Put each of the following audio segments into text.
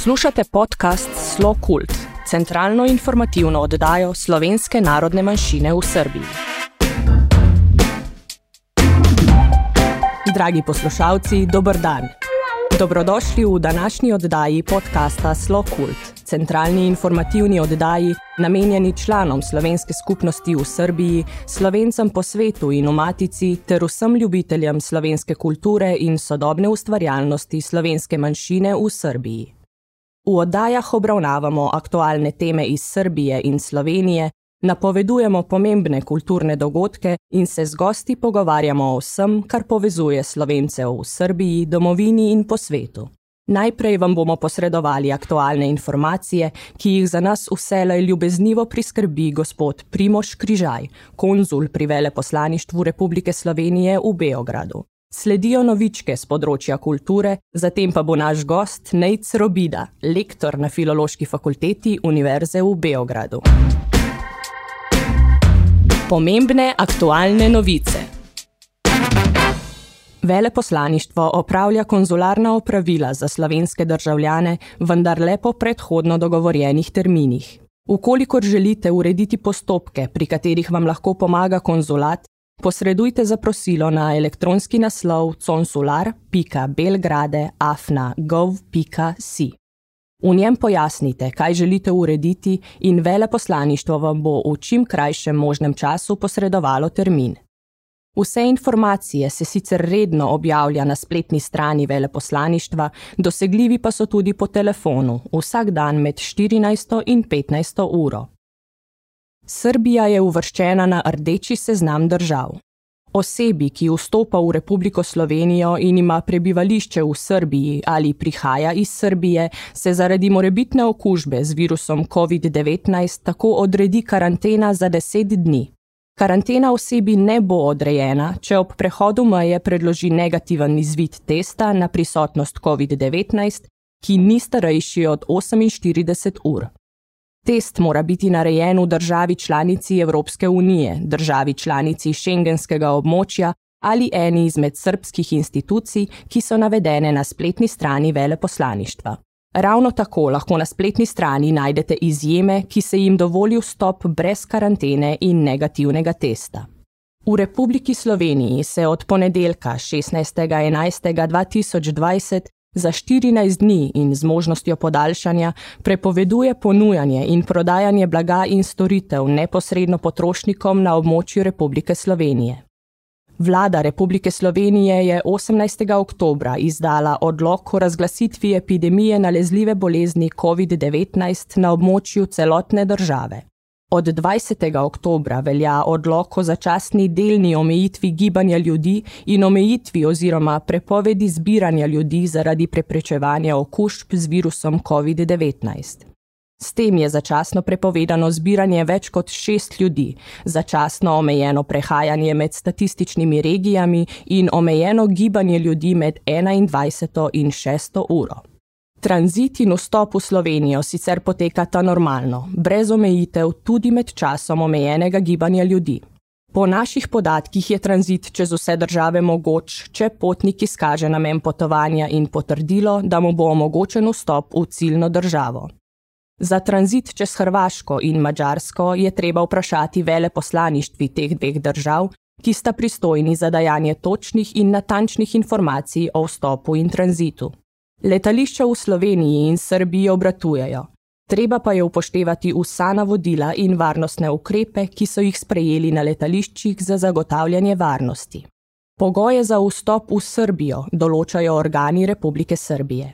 Poslušate podcast Slo Kult, centralno informativno oddajo slovenske narodne manjšine v Srbiji. Dragi poslušalci, dober dan. Dobrodošli v današnji oddaji podcasta Slo Kult, centralni informativni oddaji, namenjeni članom slovenske skupnosti v Srbiji, slovencem po svetu in v matici, ter vsem ljubiteljem slovenske kulture in sodobne ustvarjalnosti slovenske manjšine v Srbiji. V oddajah obravnavamo aktualne teme iz Srbije in Slovenije, napovedujemo pomembne kulturne dogodke in se z gosti pogovarjamo o vsem, kar povezuje slovence v Srbiji, domovini in po svetu. Najprej vam bomo posredovali aktualne informacije, ki jih za nas vselej ljubeznivo priskrbi gospod Primoš Križaj, konzul pri veleposlaništvu Republike Slovenije v Beogradu. Sledijo novičke z področja kulture, zatem pa bo naš gost Nejc Robida, lektor na Filološki fakulteti Univerze v Beogradu. Pomembne aktualne novice. Veleposlaništvo opravlja konzularna opravila za slovenske državljane, vendar le po predhodno dogovorjenih terminih. Ukolikor želite urediti postopke, pri katerih vam lahko pomaga konzulat, posredujte zaprosilo na elektronski naslov consular.belgrade.afna.gov.si. V njem pojasnite, kaj želite urediti in veleposlaništvo vam bo v čim krajšem možnem času posredovalo termin. Vse informacije se sicer redno objavlja na spletni strani veleposlaništva, dosegljivi pa so tudi po telefonu vsak dan med 14 in 15 uro. Srbija je uvrščena na rdeči seznam držav. Osebi, ki vstopa v Republiko Slovenijo in ima prebivališče v Srbiji ali prihaja iz Srbije, se zaradi morebitne okužbe z virusom COVID-19 tako odredi karantena za 10 dni. Karantena osebi ne bo odrejena, če ob prehodu meje predloži negativen izvid testa na prisotnost COVID-19, ki ni starejši od 48 ur. Test mora biti narejen v državi članici Evropske unije, državi članici šengenskega območja ali eni izmed srpskih institucij, ki so navedene na spletni strani veleposlaništva. Ravno tako lahko na spletni strani najdete izjeme, ki se jim dovoli vstop brez karantene in negativnega testa. V Republiki Sloveniji se od ponedeljka 16.11.2020 za 14 dni in z možnostjo podaljšanja prepoveduje ponujanje in prodajanje blaga in storitev neposredno potrošnikom na območju Republike Slovenije. Vlada Republike Slovenije je 18. oktobra izdala odlog o razglasitvi epidemije nalezljive bolezni COVID-19 na območju celotne države. Od 20. oktobra velja odlok o začasni delni omejitvi gibanja ljudi in omejitvi oziroma prepovedi zbiranja ljudi zaradi preprečevanja okužb z virusom COVID-19. S tem je začasno prepovedano zbiranje več kot šest ljudi, začasno omejeno prehajanje med statističnimi regijami in omejeno gibanje ljudi med 21. in 6. uro. Tranzit in vstop v Slovenijo sicer potekata normalno, brez omejitev tudi med časom omejenega gibanja ljudi. Po naših podatkih je tranzit čez vse države mogoč, če potnik izkaže namen potovanja in potrdilo, da mu bo omogočen vstop v ciljno državo. Za tranzit čez Hrvaško in Mačarsko je treba vprašati veleposlaništvi teh dveh držav, ki sta pristojni za dajanje točnih in natančnih informacij o vstopu in tranzitu. Letališča v Sloveniji in Srbiji obratujejo. Treba pa je upoštevati vsa navodila in varnostne ukrepe, ki so jih sprejeli na letališčih za zagotavljanje varnosti. Pogoje za vstop v Srbijo določajo organi Republike Srbije.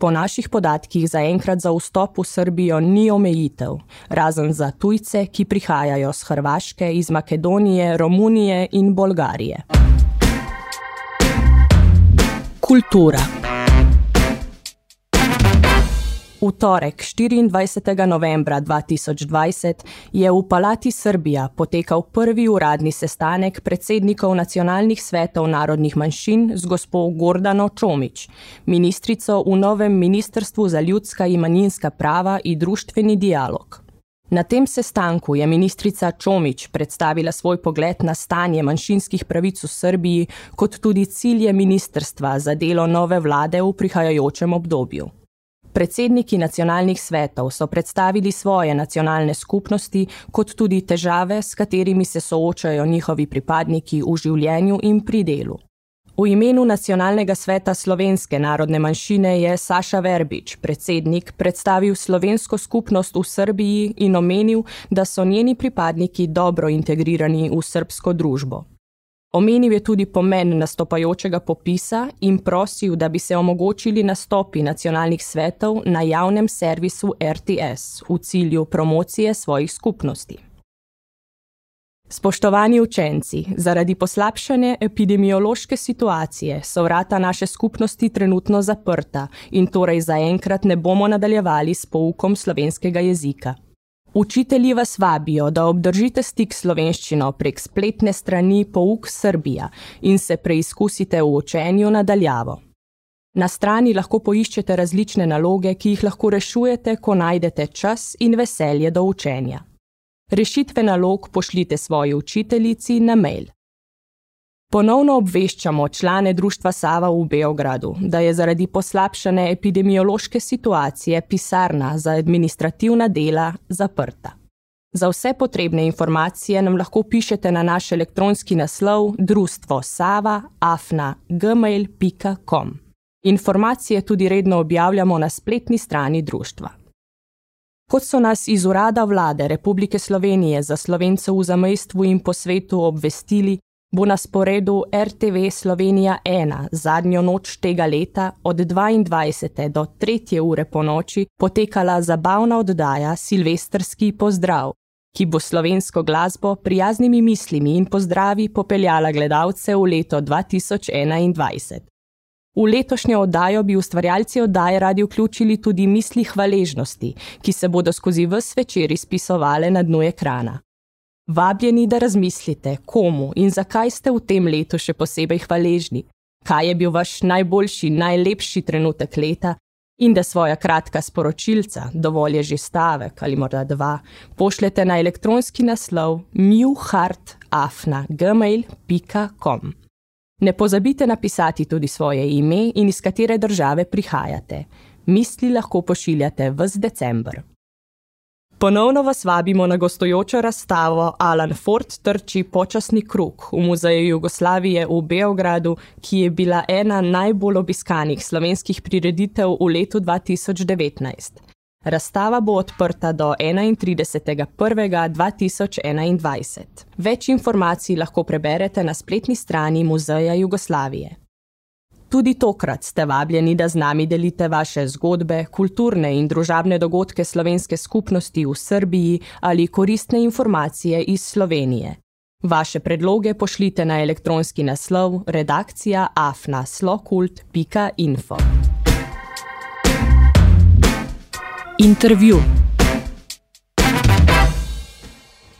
Po naših podatkih zaenkrat za vstop v Srbijo ni omejitev, razen za tujce, ki prihajajo z Hrvaške, iz Makedonije, Romunije in Bolgarije. Kultura. V torek 24. novembra 2020 je v Palati Srbija potekal prvi uradni sestanek predsednikov nacionalnih svetov narodnih manjšin z gospo Gordano Čomič, ministrico v novem Ministrstvu za ljudska in manjinska prava in društveni dialog. Na tem sestanku je ministrica Čomič predstavila svoj pogled na stanje manjšinskih pravic v Srbiji, kot tudi cilje ministrstva za delo nove vlade v prihajajočem obdobju. Predsedniki nacionalnih svetov so predstavili svoje nacionalne skupnosti, kot tudi težave, s katerimi se soočajo njihovi pripadniki v življenju in pri delu. V imenu Nacionalnega sveta slovenske narodne manjšine je Saša Verbič, predsednik, predstavil slovensko skupnost v Srbiji in omenil, da so njeni pripadniki dobro integrirani v srbsko družbo. Omenil je tudi pomen nastopajočega popisa in prosil, da bi se omogočili nastopi nacionalnih svetov na javnem servisu RTS v cilju promocije svojih skupnosti. Spoštovani učenci, zaradi poslabšanja epidemiološke situacije so vrata naše skupnosti trenutno zaprta in torej zaenkrat ne bomo nadaljevali s poukom slovenskega jezika. Učitelji vas vabijo, da obdržite stik s slovenščino prek spletne strani Pouk Srbija in se preizkusite v učenju nadaljavo. Na strani lahko poiščete različne naloge, ki jih lahko rešujete, ko najdete čas in veselje do učenja. Rešitve nalog pošljite svoji učiteljici na mail. Ponovno obveščamo člane Društva Sava v Beogradu, da je zaradi poslabšane epidemiološke situacije pisarna za administrativna dela zaprta. Za vse potrebne informacije nam lahko pišete na naš elektronski naslov društvo sava.afna.gmail.com. Informacije tudi redno objavljamo na spletni strani društva. Kot so nas iz Urada vlade Republike Slovenije za slovence v zamejstvu in po svetu obvestili, bo na sporedu RTV Slovenija 1 zadnjo noč tega leta od 22. do 3. ure po noči potekala zabavna oddaja Silvestrski pozdrav, ki bo slovensko glasbo prijaznimi mislimi in pozdravi popeljala gledalce v leto 2021. V letošnjo oddajo bi ustvarjalci oddaje radi vključili tudi misli hvaležnosti, ki se bodo skozi vse večer izpisovale na dnu ekrana. Vabljeni, da razmislite, komu in zakaj ste v tem letu še posebej hvaležni, kaj je bil vaš najboljši, najlepši trenutek leta in da svoja kratka sporočilca, dovolj je že stavek ali morda dva, pošljete na elektronski naslov newhartafna.gmail.com. Ne pozabite napisati tudi svoje ime in iz katere države prihajate. Misli lahko pošiljate v decembr. Ponovno vas vabimo na gostujočo razstavo Alan Ford trči počasni krug v Muzeju Jugoslavije v Beogradu, ki je bila ena najbolj obiskanih slovenskih prireditev v letu 2019. Razstava bo odprta do 31.1.2021. Več informacij lahko preberete na spletni strani Muzeja Jugoslavije. Tudi tokrat ste vabljeni, da z nami delite vaše zgodbe, kulturne in družabne dogodke slovenske skupnosti v Srbiji ali koristne informacije iz Slovenije. Vaše predloge pošljite na elektronski naslov redakcija afnaslokult.info. Intervju.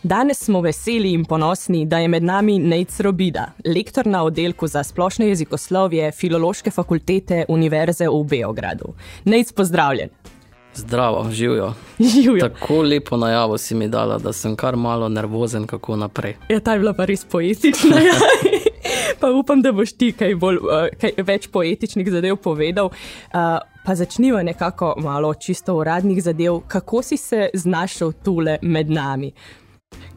Danes smo veseli in ponosni, da je med nami Nejc Robida, lektor na oddelku za splošno jezikoslovje Filološke fakultete Univerze v Beogradu. Nejc, pozdravljen. Zdravo, živijo. Živijo. Tako lepo najavo si mi dala, da sem kar malo nervozen, kako naprej. Ja, ta je bila pa res poetična. Ja. pa upam, da boš ti kaj, bolj, uh, kaj več poetičnih zadev povedal. Uh, pa začniva nekako malo čisto uradnih zadev. Kako si se znašel tule med nami?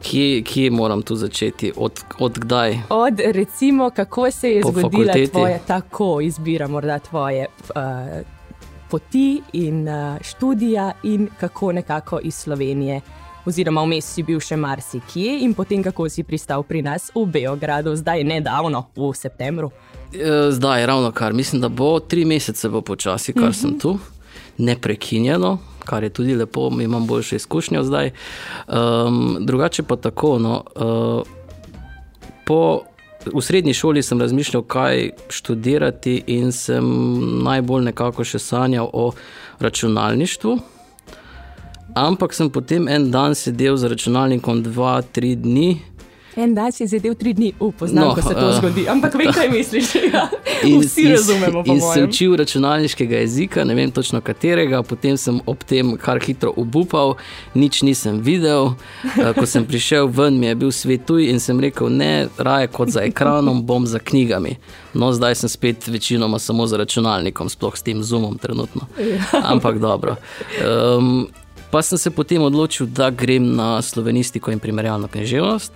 Kje, kje moram tu začeti? Od, od kdaj? Od recimo, kako se je po zgodila fakulteti? tvoja tako izbira, morda tvoje. Uh, Poti in uh, študija, in kako nekako iz Slovenije oziroma vmes si bil še marsikje in potem kako si pristal pri nas v Beogradu, zdaj nedavno, v septembru. E, zdaj, ravno kar, mislim, da bo tri mesece bo počasi, kar uh -huh. sem mhm. tu, neprekinjeno, kar je tudi lepo, imam boljše izkušnje zdaj. Um, drugače pa tako. No, uh, po, v srednji šoli sem razmišljal, kaj študirati, in sem najbolj nekako še sanjal o računalništvu. Ampak sem potem en dan sedel z računalnikom, dva, tri dni. En dan si zadel tri dni, upoznam, no, ko se to uh, zgodi. Ampak vem, kaj misliš. Ja. In, Vsi in, razumemo. In sem učil računalniškega jezika, ne vem točno katerega, potem sem ob tem kar hitro obupal, nič nisem videl. Uh, ko sem prišel ven, mi je bil svet tuj in sem rekel, ne, raje kot za ekranom, bom za knjigami. No, zdaj sem spet večinoma samo za računalnikom, sploh s tem zoomom trenutno. Ampak dobro. Um, pa sem se potem odločil, da grem na slovenistiko in primerjalno književnost.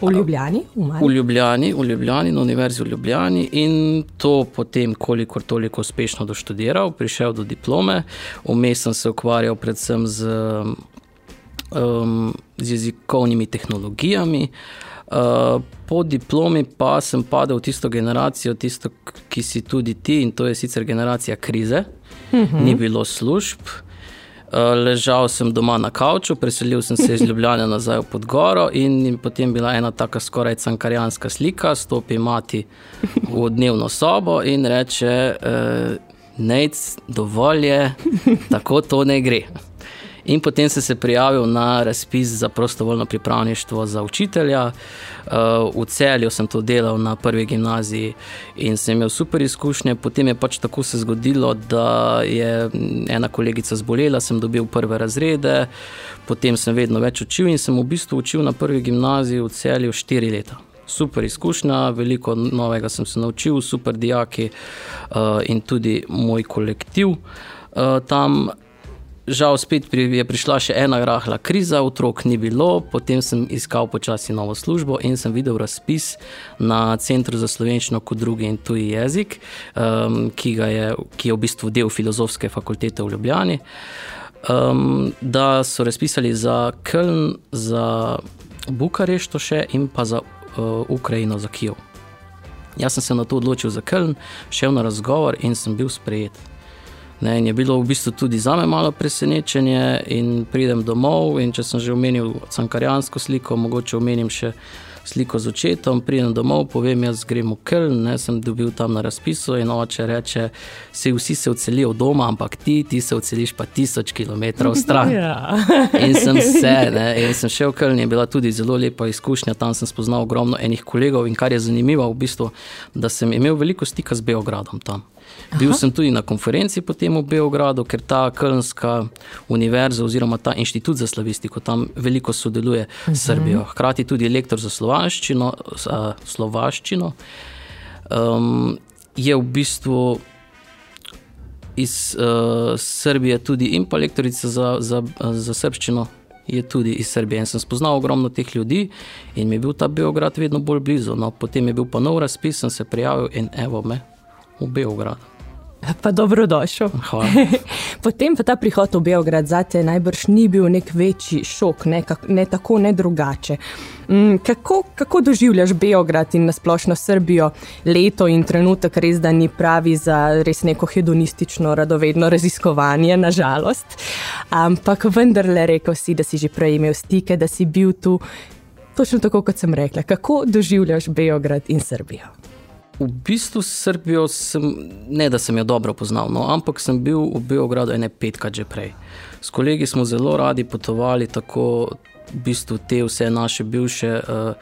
V Ljubljani, v, v Ljubljani, v Ljubljani, na Univerzi v Ljubljani in to potem, kolikor toliko uspešno doštudiral, prišel do diplome. Vmes sem se ukvarjal predvsem z, um, z jezikovnimi tehnologijami. Uh, po diplomi pa sem padel v tisto generacijo, tisto, ki si tudi ti, in to je sicer generacija krize. Uh mhm. -huh. Ni bilo služb, ležal sem doma na kavču, preselil sem se iz Ljubljana nazaj v Podgoro in potem bila ena tako skoraj cankarijanska slika, stopi mati v dnevno sobo in reče: eh, Nec, dovolj je, tako to ne gre. In potem sem se prijavil na razpis za prostovoljno pripravništvo za učitelja. Eh, v celju sem to delal na prvi gimnaziji in sem imel super izkušnje. Potem je pač tako se zgodilo, da je ena kolegica zbolela, sem dobil prve razrede, potem sem vedno več učil in sem v bistvu učil na prvi gimnaziji v celju štiri leta. Super izkušnja, veliko novega sem se naučil, super dijaki uh, in tudi moj kolektiv uh, tam žal spet pri, je prišla še ena rahla kriza, otrok ni bilo, potem sem iskal počasi novo službo in sem videl razpis na Centru za slovenščino kot drugi in tuji jezik, um, ki, je, ki je v bistvu del filozofske fakultete v Ljubljani. Um, da so razpisali za Köln, za Bukarešto še in pa za uh, Ukrajino, za Kijev. Jaz sem se na to odločil za Köln, šel na razgovor in sem bil sprejet. Ne, je bilo v bistvu tudi za me malo presenečenje, in pridem domov. In če sem že omenil cankarijansko sliko, mogoče omenim še sliko z očetom. Pridem domov, povem, jaz grem v Köln, ne sem dobil tam na razpisu. In oče reče: se Vsi se odselijo doma, ampak ti, ti se odseliš pa tisoč km stran. Ja. in sem se, ne, in sem šel v Köln, je bila tudi zelo lepa izkušnja. Tam sem spoznal ogromno enih kolegov. In kar je zanimivo, v bistvu, da sem imel veliko stika z Beogradom tam. Bil Aha. sem tudi na konferenci potem v Beogradu, ker ta Kölnska univerza oziroma ta inštitut za slavistiko tam veliko sodeluje s uh -huh. Srbijo. Hkrati tudi lektor za slovaščino, uh, slovaščino um, je v bistvu iz uh, Srbije tudi in pa lektorica za, za, za srbščino. Je tudi iz Srbije. In sem spoznal ogromno teh ljudi, in mi je bil ta Beograd vedno bolj blizu. No, potem je bil pa nov razpis, sem se prijavil in evo me v Beograd. Pa dobrodošel. Potem pa ta prihod v Beograd za te najbrž ni bil nek večji šok, ne, ne tako, ne drugače. Mm, kako, kako doživljaš Beograd in nasplošno Srbijo leto in trenutek, res da ni pravi za res neko hedonistično, radovedno raziskovanje, nažalost. Ampak vendarle rekel si, da si že prej imel stike, da si bil tu. Točno tako, kot sem rekla. Kako doživljaš Beograd in Srbijo? V bistvu Srbijo sem, ne da sem jo dobro poznal, no, ampak sem bil v Beogradu ene petkrat že prej. S kolegi smo zelo radi potovali tako v bistvu te vse naše bivše uh,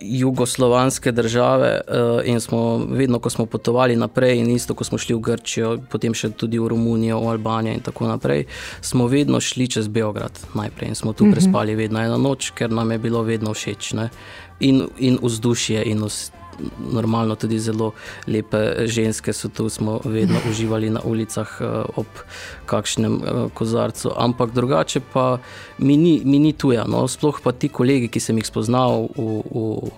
jugoslovanske države uh, in smo vedno, ko smo potovali naprej in isto, ko smo šli v Grčijo, potem še tudi v Romunijo, v Albanijo in tako naprej, smo vedno šli čez Beograd najprej in smo tu mhm. prespali vedno eno noč, ker nam je bilo vedno všeč. Ne? In, in vzdušje in vse normalno tudi zelo lepe ženske so tu, smo vedno uživali na ulicah eh, ob kakšnem eh, kozarcu. Ampak drugače pa mi ni, mi ni tuja. No? Sploh pa ti kolegi, ki sem jih spoznal v, v,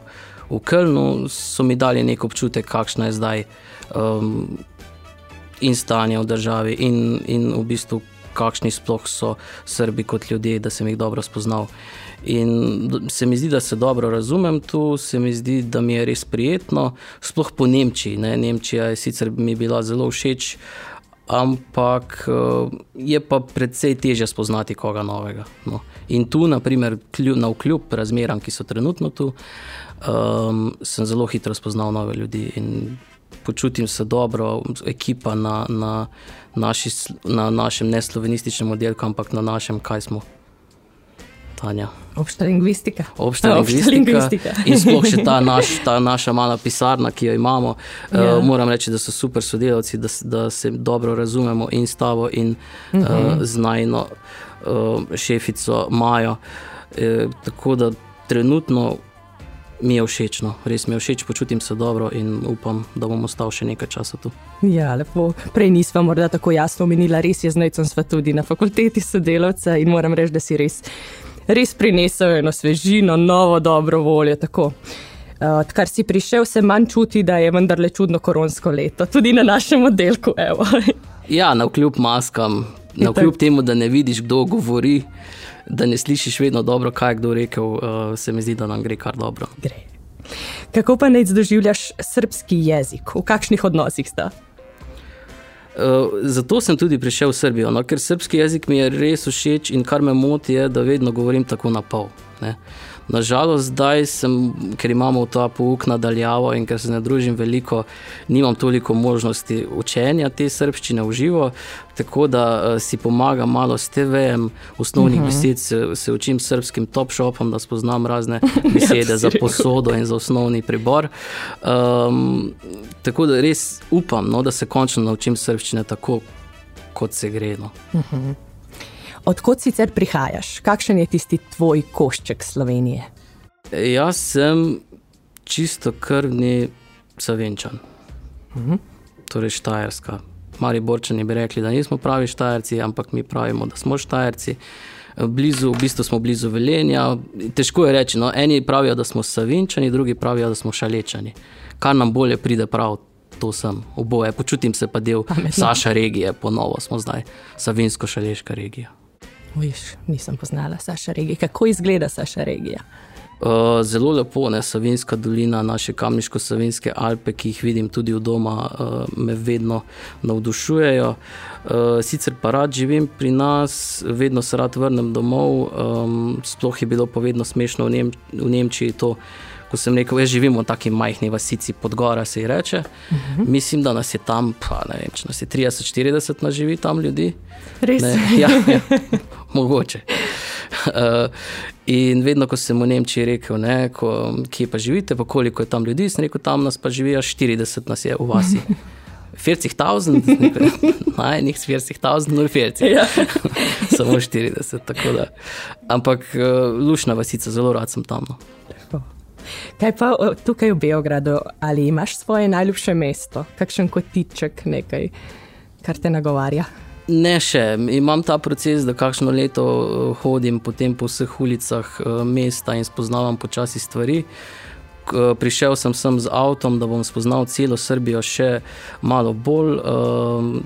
v Kölnu, so mi dali nek občutek, kakšna je zdaj um, in stanje v državi in, in v bistvu. Kakšni sploh so Srbi kot ljudje, da sem jih dobro spoznal. In se mi zdi, da se dobro razumem tu, se mi zdi, da mi je res prijetno, sploh po Nemčiji. Ne? Nemčija je sicer mi bila zelo všeč, ampak eh, je pa precej teže spoznati koga novega. No. In tu, naprimer, na vkljub razmeram, ki so trenutno tu, um, sem zelo hitro spoznal nove ljudi in počutim se dobro, ekipa na, na, naši, na našem neslovenističnem oddelku, ampak na našem, kaj smo Tanja. Obšta lingvistika. Obšta lingvistika. In sploh še ta, naš, ta naša mala pisarna, ki jo imamo. Ja. Uh, moram reči, da so super sodelavci, da, da se dobro razumemo in s tavo in uh -huh. uh, z najno uh, šefico Majo. Uh, tako da trenutno mi je všeč, no. res mi je všeč, počutim se dobro in upam, da bom ostal še nekaj časa tu. Ja, lepo. Prej nismo morda tako jasno omenila, res je znojcem sva tudi na fakulteti sodelavca in moram reči, da si res, res prinesel eno svežino, novo dobro voljo. Tako. Uh, odkar si prišel, se manj čuti, da je vendarle čudno koronsko leto, tudi na našem oddelku. ja, na kljub maskam, na kljub temu, da ne vidiš, kdo govori da ne slišiš vedno dobro, kaj je kdo rekel, uh, se mi zdi, da nam gre kar dobro. Gre. Kako pa naj doživljaš srpski jezik, v kakšnih odnosih sta? Uh, zato sem tudi prišel v Srbijo, no, ker srpski jezik mi je res všeč in kar me moti, je, da vedno govorim tako na pol. Ne. Nažalost, zdaj, sem, ker imamo ta pouk nadaljavo in ker se ne družim veliko, nimam toliko možnosti učenja te srpščine v živo. Tako da uh, si pomagam malo s TV-jem, osnovnih uh mhm. -huh. besed, se, se učim srpskim top shopom, da spoznam razne besede ja, za posodo in za osnovni pribor. Um, tako da res upam, no, da se končno naučim srpščine tako, kot se gre. No. Uh mhm. -huh. Odkot sicer prihajaš? Kakšen je tisti tvoj košček Slovenije? Jaz sem čisto krvni savinčan, mhm. torej Štajerska. Mari Borčani bi rekli, da nismo pravi Štajerci, ampak mi pravimo, da smo Štajerci. Blizu, v bistvu smo blizu Velenja. Težko je reči, no, eni pravijo, da smo savinčani, drugi pravijo, da smo šalečani. Kar nam bolje pride prav, to sem oboje. Počutim se pa del Saša regije, ponovo smo zdaj savinsko-šaleška regija. Viš, nisem poznala Saša regije. Kako izgleda Saša regija? Uh, zelo lepo, ne Savinska dolina, naše kamniško-savinske Alpe, ki jih vidim tudi v doma, uh, me vedno navdušujejo. Uh, sicer pa rad živim pri nas, vedno se rad vrnem domov. Um, sploh je bilo povedno smešno v, Nem v Nemčiji to, ko sem rekel, da živimo v taki majhni vasici pod gora, se ji reče. Uh mhm. -huh. Mislim, da nas je tam, pa ne vem, če nas je 30-40, nas živi tam ljudi. Res. Ja, ja, mogoče. Uh, in vedno, ko sem v Nemčiji rekel, ne, ko, kje pa živite, pa koliko je tam ljudi, sem rekel, tam nas pa živijo 40, nas je v vasi. 40.000, naj njih 40.000, no 40. Ja. Samo 40. Ampak uh, lušna vasica, zelo rad sem tam. No. Kaj pa tukaj v Beogradu, ali imaš svoje najljubše mesto, kakšen kotiček, nekaj, kar te nagovarja? Ne, še imam ta proces, da kakšno leto eh, hodim po vseh ulicah eh, mesta in spoznavam počasi stvari. Prišel sem sem z avtom, da bom spoznal celo Srbijo še malo bolj. Ehm,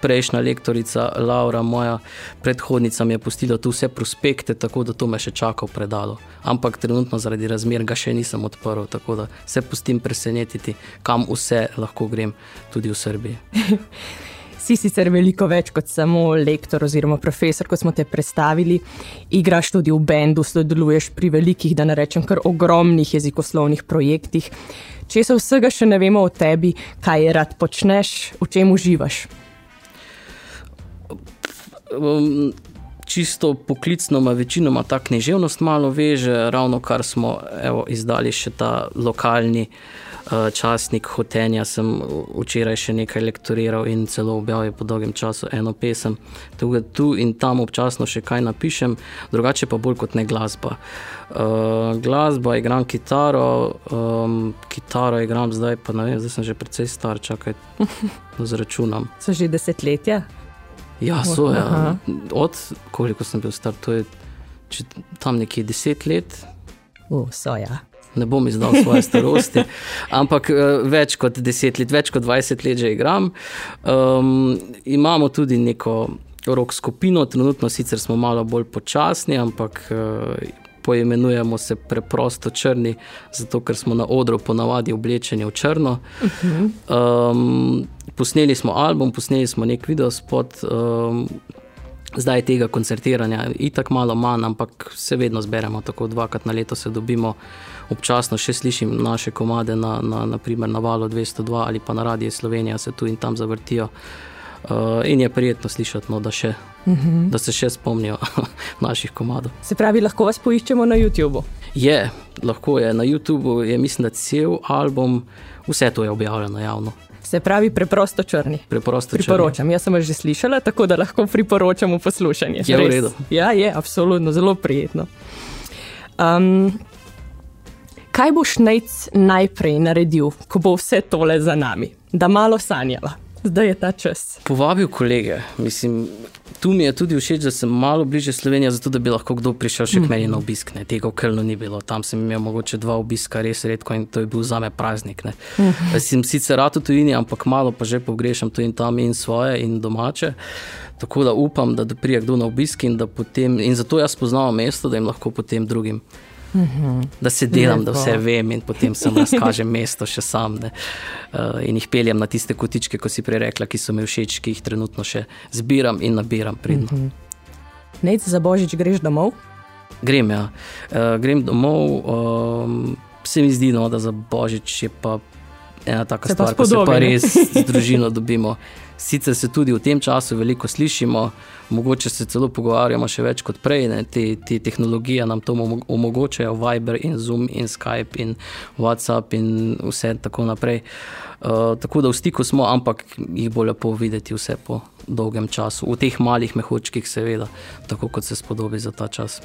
prejšnja lektorica Laura, moja predhodnica, mi je pustila tu vse prospekte, tako da to me še čaka v predalu. Ampak trenutno zaradi razmer ga še nisem odprl, tako da se pustim presenetiti, kam vse lahko grem, tudi v Srbiji. Si sicer veliko več kot samo lektor oziroma profesor, kot smo te predstavili. Igraš tudi v bendu, sodeluješ pri velikih, da ne rečem, kar ogromnih jezikoslovnih projektih. Če se vsega še ne vemo o tebi, kaj rad počneš, v čem uživaš? um, čisto poklicno, ima večinoma ta književnost malo veže, ravno kar smo evo, izdali še ta lokalni časnik Hotenja. Sem včeraj še nekaj lektoriral in celo objavil po dolgem času eno pesem. Tukaj, tu in tam občasno še kaj napišem, drugače pa bolj kot ne glasba. Uh, glasba, igram kitaro, um, kitaro igram zdaj, pa ne vem, zdaj sem že precej star, čakaj, da zračunam. So že desetletja? Ja, so, ja. Od koliko sem bil star, to je tam nekje deset let. Uh, so, ja. Ne bom izdal svoje starosti, ampak uh, več kot deset let, več kot dvajset let že igram. Um, imamo tudi neko rok skupino, trenutno sicer smo malo bolj počasni, ampak. Uh, poimenujemo se preprosto črni, zato ker smo na odru ponavadi oblečeni v črno. Um, posneli smo album, posneli smo nek video spot. Um, Zdaj je tega koncertiranja itak malo manj, ampak se vedno zberemo, tako dvakrat na leto se dobimo, občasno še slišim naše komade na, na, na, na valu 202 ali pa na radiju Slovenija, se tu in tam zavrtijo. Uh, in je prijetno slišati, no, da, še, uh -huh. da se še spomnijo naših komadov. Se pravi, lahko vas poiščemo na YouTubu. Je, lahko je na YouTubu, je mislim, da cel album, vse to je objavljeno javno. Se pravi, preprosto črni. Preprosto Priporočam, črni. jaz sem že slišala, tako da lahko priporočam poslušanje. Je v redu. Ja, je, absolutno, zelo prijetno. Um, kaj boš najc najprej naredil, ko bo vse tole za nami, da malo sanjala? Zdaj je ta čas. Povabil kolege. Mislim, tu mi je tudi všeč, da sem malo bliže Sloveniji, zato da bi lahko kdo prišel še k meni na obisk. Ne. Tega v Krlu ni bilo, tam sem imel mogoče dva obiska, res redko in to je bil za me praznik. Ne. Sem sicer rad v tujini, ampak malo pa že pogrešam tu in tam in svoje in domače. Tako da upam, da prije kdo na obisk in da potem, in zato jaz poznam mesto, da jim lahko potem drugim Uhum. Da se delam, Lepo. da vse vem, in potem sem razkažem mesto še sam. Uh, in jih peljem na tiste kotičke, ko si prej rekla, ki so mi všeč, ki jih trenutno še zbiram in nabiram. Uhum. Nec za božič greš domov? Grem, ja. Uh, grem domov. Um, se mi zdi, no, da za božič je pa ena taka se stvar, da se pa res z družino dobimo. Sicer se tudi v tem času veliko slišimo, mogoče se celo pogovarjamo še več kot prej. Ne? Te, te tehnologije nam to omogočajo, Viber in Zoom in Skype in WhatsApp in vse tako naprej. Uh, tako da v stiku smo, ampak jih bo lepo videti vse po dolgem času, v teh malih mehočkih, seveda, tako kot se spodobi za ta čas.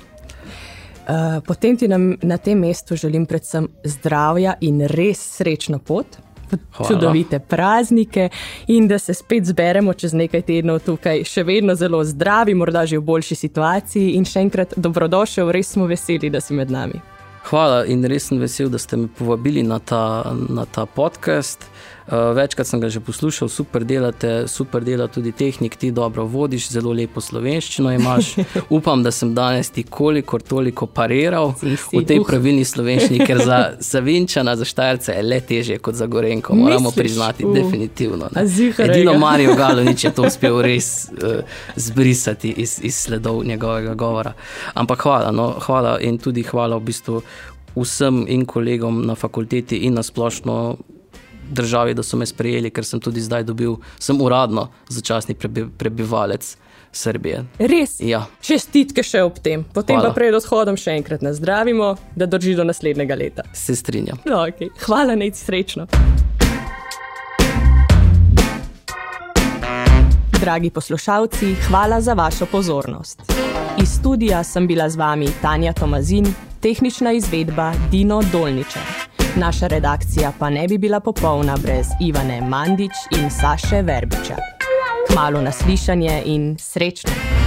Uh, potem ti nam, na tem mestu želim predvsem zdravja in res srečno pot. Hvala. čudovite praznike in da se spet zberemo čez nekaj tednov tukaj, še vedno zelo zdravi, morda že v boljši situaciji. In še enkrat dobrodošel, res smo veseli, da si med nami. Hvala in res sem vesel, da ste me povabili na ta, na ta podcast. Uh, večkrat sem ga že poslušal, super delate, super dela tudi tehnik, ti dobro vodiš, zelo lepo slovenščino imaš. Upam, da sem danes ti kolikor toliko pariral si, si, v tej uh. pravilni slovenščini, ker za, za Vinčana, za Štajerce je le teže kot za Gorenko, moramo Misliš? priznati, uh. definitivno. Edino Marijo Galonič je to uspel res uh, zbrisati iz, iz sledov njegovega govora. Ampak hvala, no, hvala in tudi hvala v bistvu vsem in kolegom na fakulteti in na splošno državi, da so me sprejeli, ker sem tudi zdaj dobil, sem uradno začasni prebivalec. Srbije. Res? Ja. Čestitke še ob tem. Potem Hvala. pa pred odhodom še enkrat nazdravimo, da drži do naslednjega leta. Se strinjam. No, okay. Hvala, nec srečno. Dragi poslušalci, hvala za vašo pozornost. Iz studia sem bila z vami Tanja Tomazin, tehnična izvedba Dino Dolničar. Naša redakcija pa ne bi bila popolna brez Ivane Mandič in Saše Verbiča. Kmalo naslišanje in srečno!